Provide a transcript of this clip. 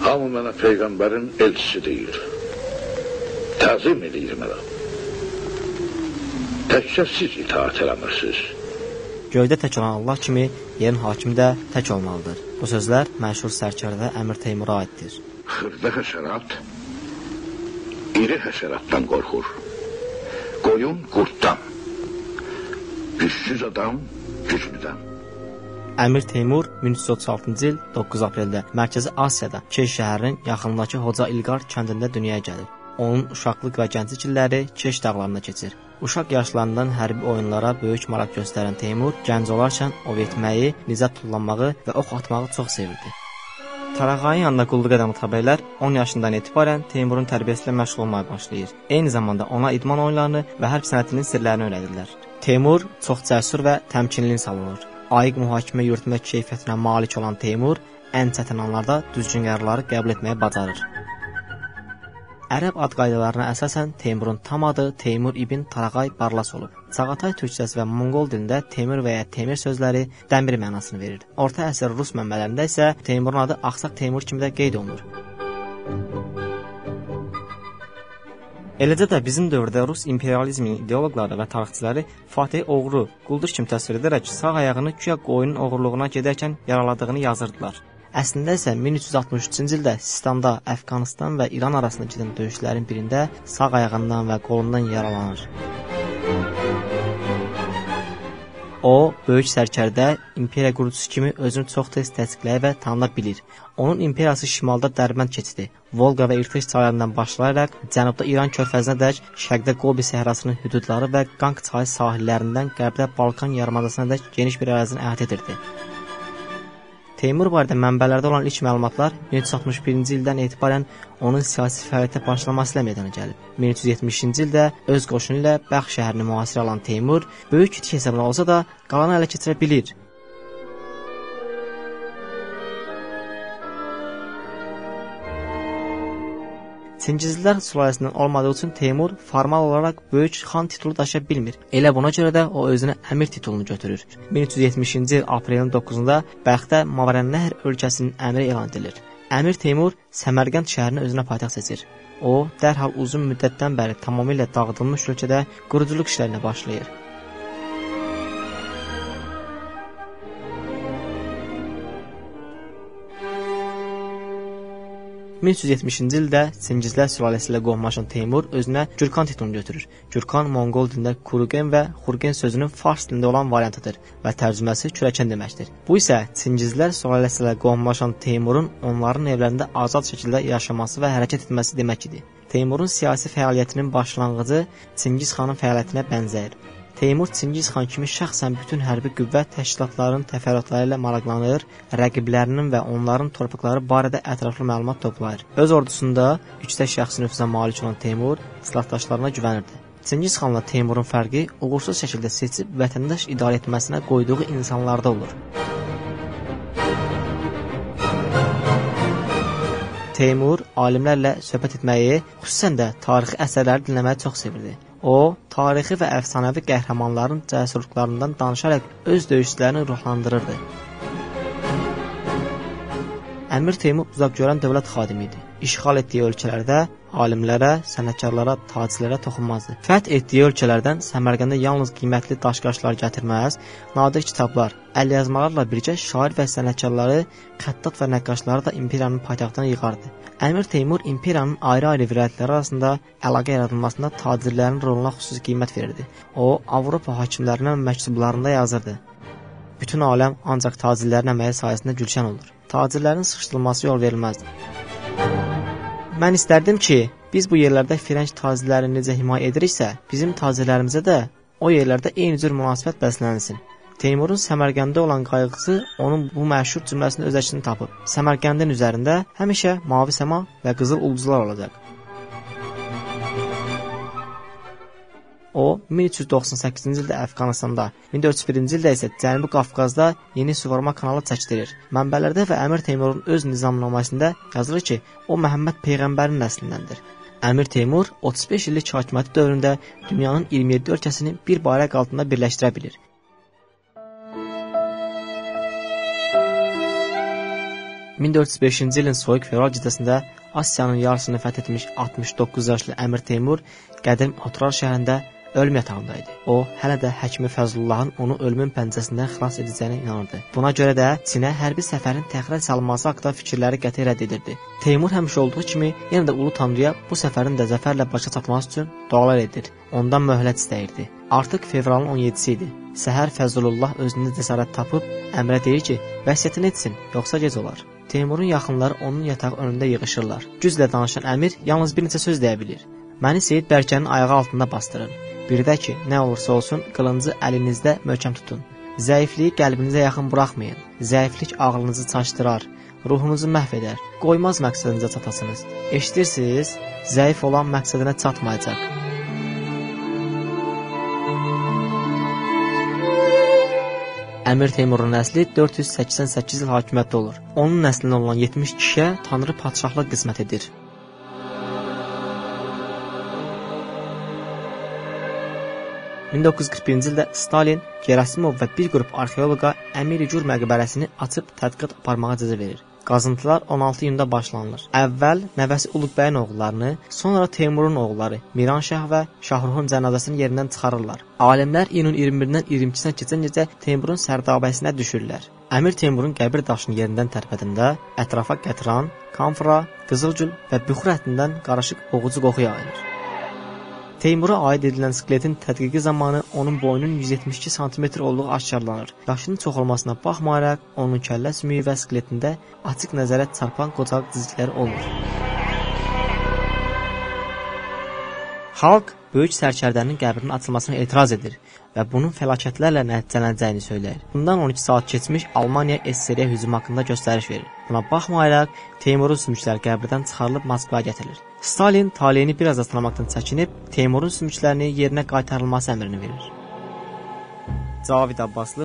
Hamı mənə Peyğəmbərin elçisi deyir. Təzim edir mənə. Təkcə siz itaat eləmirsiniz. Göydə tək olan Allah kimi yerin hakimi də tək olmalıdır. Bu sözlər məşhur sərkərdə Əmir Teymura aiddir. Xırda həşərat iri həşəratdan qorxur. Qoyun qurtdan. Gücsüz adam güclüdən. Əmir Teymur 1336-cı il 9 apreldə Mərkəzi Asiyada Keş şəhərinin yaxınlığındakı Hoca İlqar kəndində dünyaya gəlir. Onun uşaqlıq və gənclik illəri Keş dağlarında keçir. Uşaq yaşlarından hərbi oyunlara böyük maraq göstərən Teymur gənc olarkən ov etməyi, nizə tullanmağı və ox atmağı çox sevirdi. Tarağayın yanında qulluq edən təbəələr 10 yaşından etibarən Teymurun tərbiyəsi ilə məşğul olmaya başlayır. Eyni zamanda ona idman oyunlarını və hərb sənətinin sirlərini öyrədirlər. Teymur çox cəsur və təmkinli insan olur. Ayıq mühakimə yürütmə keyfiyyətinə malik olan Teymur ən çətin anlarda düzgün qərarları qəbul etməyi bacarır. Ərəb ad qaydalarına əsasən Teymurun tam adı Teymur ibn Tarağay Barlas olub. Çağatay türkçəsi və Monqol dilində Teymur və ya Temir sözləri dəmir mənasını verir. Orta əsr rus mənbələrində isə Teymurun adı Axsaq Teymur kimi də qeyd olunur. Eləcə də bizim dövrdə Rus imperializminin ideoloqları və tarixçiləri Fatih oğru, quldur kimi təsvir edərək sağ ayağını güya qoyunun oğurluğuna gedərkən yaraladığını yazırdılar. Əslində isə 1363-cü ildə Sistanda Əfqanistan və İran arasında gedən döyüşlərin birində sağ ayağından və qolundan yaralanır. O, böyük sərkərdə imperiya qurucusu kimi özünü çox tez təsdiqləyə və tanına bilir. Onun imperiyası şimalda Dərbənd keçidi, Volqa və İrtiş çaylarından başlayaraq cənubda İran körfəzinədək, şərqdə Qobi səhrasının hüdudları və Qanq çayı sahillərindən qərbdə Balkan yarımadasınadək geniş bir ərazini əhatə edirdi. Teymur barədə mənbələrdə olan ilk məlumatlar 1361-ci ildən etibarən onun siyasi fəaliyyətə başlaması ilə meydana gəlib. 1370-ci ildə öz qoşunu ilə Bəx şəhərini mühasirə alan Teymur böyük itki hesabına olsa da qalanı ələ keçirə bilir. Çingizlilər sülaləsindən olmadığı üçün Teymur formal olaraq böyük xan titulu daşıya bilmir. Elə buna görə də o özünə əmir titulunu götürür. 1370-ci il aprelin 9-da Bəxtdə Mavarənnəhr ölkəsinin əmiri elan edilir. Əmir Teymur Səmərqənd şəhərini özünə paytaxt seçir. O, dərhal uzun müddətdən bəri tamamilə dağıdılmış ölkədə quruculuq işlərinə başlayır. 1370-ci ildə Çingizlər sülaləsi ilə qohumlaşan Teymur özünə Gürkan titulunu götürür. Gürkan Monqol dilində Kurugen və Xurgen sözünün fars dilində olan variantıdır və tərcüməsi kürəkən deməkdir. Bu isə Çingizlər sülaləsi ilə qohumlaşan Teymurun onların evlərində azad şəkildə yaşaması və hərəkət etməsi demək idi. Teymurun siyasi fəaliyyətinin başlanğıcı Çingiz xanın fəaliyyətinə bənzəyir. Teymur Çingiz xan kimi şəxsən bütün hərbi qüvvət təşkilatlarının təfərrüatları ilə maraqlanır, rəqiblərinin və onların torpaqları barədə ətraflı məlumat toplayır. Öz ordusunda yüksək şəxsi nüfuza malik olan Teymur silahdaşlarına güvənirdi. Çingiz xanla Teymurun fərqi uğursuz şəkildə seçib vətəndaş idarə etməsinə qoyduğu insanlarda olur. Teymur alimlərlə söhbət etməyi, xüsusən də tarixi əsərləri dinləməyi çox sevirdi. O, tarixi və əfsanəvi qəhrəmanların cəsurluqlarından danışaraq öz döyüşçülərini ruhlandırırdı. Əmir Teymur uzaqgörən dövlət xadimi idi. İşğal etdiyi ölkələrdə alimlərə, sənətkarlara, tacirlərə toxunmazdı. Fəth etdiyi ölkələrdən Səmərqəndə yalnız qiymətli daşqaşlar gətirməz, nadir kitablar, əlyazmalarla birgə şair və sənətkarları, xəttat və nəqqaşları da imperiyanın paytaxtına yığardı. Əmir Teymur imperiyanın ayrı-ayrı vilayətləri arasında əlaqə yaradılmasında tacirlərin roluna xüsusi qiymət verirdi. O, Avropa hakimlərinə məktublarında yazırdı: Bütün aləm ancaq tacirlərin əməyi sayəsində gülşən olur. Tacirlərin sıxışdırılması yol verilməzdi. Mən istərdim ki, biz bu yerlərdə Frenç tacirlərini necə himayə ediriksə, bizim tacirlərimizə də o yerlərdə eyni cür münasibət bəslənsin. Teymurun Səmərqəndə olan qayğısı onun bu məşhur cümləsində öz əksini tapıb. Səmərqəndin üzərində həmişə mavi səma və qızıl ulduzlar olacaq. O 1398-ci ildə Əfqanistanda, 1401-ci ildə isə Cənubi Qafqazda yeni suvarma kanalı çəkdirir. Mənbələrdə və Əmir Teymurun öz nizamnaməsində yazılır ki, o Məhəmməd peyğəmbərin nəslindəndir. Əmir Teymur 35 illik hakimiyyəti dövründə dünyanın 27 ölkəsini bir bayraq altında birləşdirə bilir. 1405-ci ilin soyuq fevral gecəsində Asiyanın yarısını fəth etmiş 69 yaşlı Əmir Teymur qədim Otrar şəhərində ölüm yatağında idi. O, hələ də həkimi Fəzlullahın onu ölümün pəncəsindən xilas edəcəyinə inanırdı. Buna görə də Çinə hərbi səfərin təxirə salınması haqqında fikirləri qəti rədd edirdi. Teymur həmişə olduğu kimi yenə də Ulu Tanrıya bu səfərin də zəfərlə başa çatması üçün dualar edir. Ondan möhlət istəyirdi. Artıq fevralın 17-si idi. Səhər Fəzlullah özündə cəsarət tapıb əmrə deyir ki, vəsiyyətini etsin, yoxsa gec olar. Teymurun yaxınları onun yatağı önündə yığılırlar. Güclə danışan əmir yalnız bir neçə söz deyə bilir. Məni Seyid Bərkənin ayağı altında bastırın. Bir də ki, nə olursa olsun, qılıncı əlinizdə möhkəm tutun. Zəifliyi qəlbinizə yaxın buraxmayın. Zəiflik ağlınızı çaşdırar, ruhunuzu məhv edər. Qoymaz məqsədinizə çatasınız. Eşidirsiniz? Zəif olan məqsədinə çatmayacaq. Əmir Teymurun nəsli 488 il hakimiyyətdə olur. Onun nəslindən olan 70 kişiyə Tanrı padşahlıq qismət edir. 1941-ci ildə Stalin Gerasimov və bir qrup arxeoloqa Əmir Gür məqbərəsini açıb tədqiqat aparmağa icazə verir. Qazıntılar 16 iyunda başlanılır. Əvvəl nəvəsi Uluqbəyin oğullarını, sonra Teymurun oğulları Miranşah və Şahruxun cənazəsini yerindən çıxarırlar. Alimlər iyunun 21-dən 22-sinə keçən gecə Teymurun sərdabəsinə düşürlər. Əmir Teymurun qəbir daşını yerindən tərpədəndə ətrafa qətran, kamfra, qızılgül və buxur ətindən qarışıq boğucu qoxu yayılır. Teymura aid edilən skeletin tədqiqi zamanı onun boyunun 172 sm olduğu aşkarlanır. Yaşının çox olmasına baxmayaraq, onun kəllə sümüyü və skeletində açıq nəzərə çarpan qocaq cizgiləri olmur. Xalq böyük sərkərdənin qəbrinin açılmasına etiraz edir və bunun fəlakətlərlə nəticələnəcəyini söyləyir. Bundan 12 saat keçmiş Almaniya SSR-yə hücum haqqında göstəriş verir. Buna baxmayaraq Teymurun sümükləri qəbrdən çıxarılıb Moskvaya gətirilir. Stalin taleyini biraz da tanımaqdan çəkinib Teymurun sümüklərini yerinə qaytarılması əmrini verir. Cavid Abbaslı